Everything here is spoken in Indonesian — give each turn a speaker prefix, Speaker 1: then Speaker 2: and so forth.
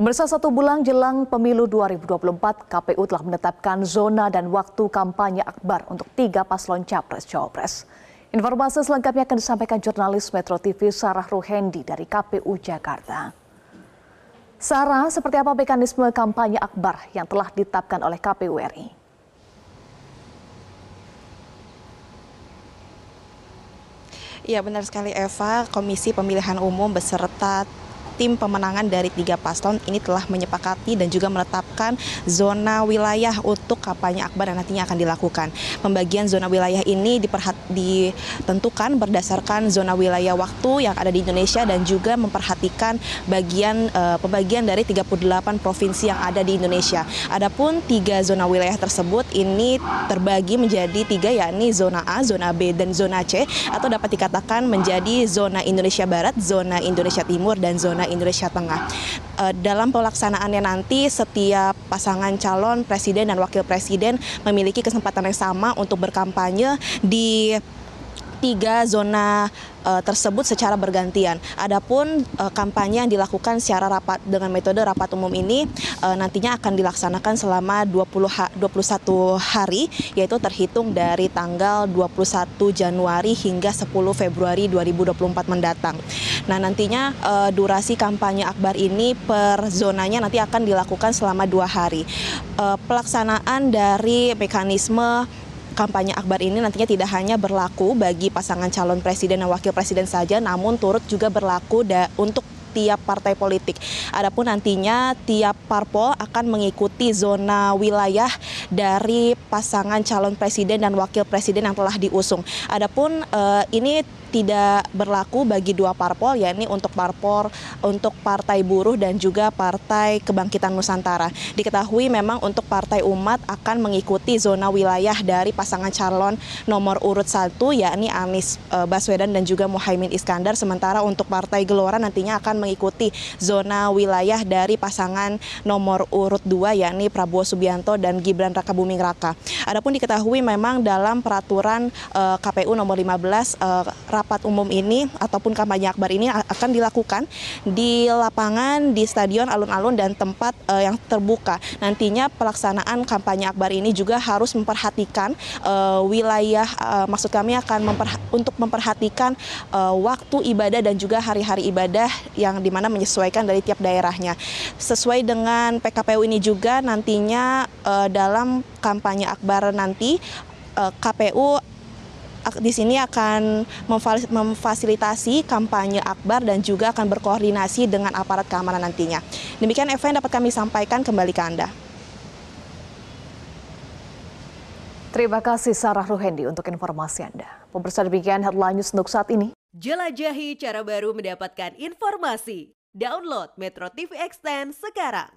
Speaker 1: Pemirsa satu bulan jelang pemilu 2024, KPU telah menetapkan zona dan waktu kampanye akbar untuk tiga paslon capres-cawapres. Informasi selengkapnya akan disampaikan jurnalis Metro TV Sarah Ruhendi dari KPU Jakarta. Sarah, seperti apa mekanisme kampanye akbar yang telah ditetapkan oleh KPU RI?
Speaker 2: Iya benar sekali Eva, Komisi Pemilihan Umum beserta tim pemenangan dari tiga paslon ini telah menyepakati dan juga menetapkan zona wilayah untuk kampanye akbar yang nantinya akan dilakukan. Pembagian zona wilayah ini diperhat ditentukan berdasarkan zona wilayah waktu yang ada di Indonesia dan juga memperhatikan bagian uh, pembagian dari 38 provinsi yang ada di Indonesia. Adapun tiga zona wilayah tersebut ini terbagi menjadi tiga yakni zona A, zona B, dan zona C atau dapat dikatakan menjadi zona Indonesia Barat, zona Indonesia Timur, dan zona Indonesia Tengah. Uh, dalam pelaksanaannya nanti setiap pasangan calon presiden dan wakil presiden memiliki kesempatan yang sama untuk berkampanye di tiga zona uh, tersebut secara bergantian. Adapun uh, kampanye yang dilakukan secara rapat dengan metode rapat umum ini uh, nantinya akan dilaksanakan selama 20 ha 21 hari yaitu terhitung dari tanggal 21 Januari hingga 10 Februari 2024 mendatang. Nah, nantinya uh, durasi kampanye akbar ini per zonanya nanti akan dilakukan selama dua hari. Uh, pelaksanaan dari mekanisme kampanye akbar ini nantinya tidak hanya berlaku bagi pasangan calon presiden dan wakil presiden saja, namun turut juga berlaku untuk tiap partai politik. Adapun nantinya tiap parpol akan mengikuti zona wilayah dari pasangan calon presiden dan wakil presiden yang telah diusung. Adapun uh, ini tidak berlaku bagi dua parpol yakni untuk parpol untuk Partai Buruh dan juga Partai Kebangkitan Nusantara. Diketahui memang untuk Partai Umat akan mengikuti zona wilayah dari pasangan calon nomor urut satu yakni Anies e, Baswedan dan juga Muhaimin Iskandar sementara untuk Partai Gelora nantinya akan mengikuti zona wilayah dari pasangan nomor urut dua yakni Prabowo Subianto dan Gibran Rakabuming Raka. Adapun diketahui memang dalam peraturan e, KPU nomor 15 e, rapat umum ini ataupun kampanye akbar ini akan dilakukan di lapangan, di stadion, alun-alun dan tempat uh, yang terbuka. Nantinya pelaksanaan kampanye akbar ini juga harus memperhatikan uh, wilayah, uh, maksud kami akan memperha untuk memperhatikan uh, waktu ibadah dan juga hari-hari ibadah yang di mana menyesuaikan dari tiap daerahnya. Sesuai dengan PKPU ini juga nantinya uh, dalam kampanye akbar nanti KPU di sini akan memfasilitasi kampanye akbar dan juga akan berkoordinasi dengan aparat keamanan nantinya. Demikian Eva yang dapat kami sampaikan kembali ke Anda.
Speaker 1: Terima kasih Sarah Ruhendi untuk informasi Anda. Pemirsa demikian headline news untuk saat ini.
Speaker 3: Jelajahi cara baru mendapatkan informasi. Download Metro TV Extend sekarang.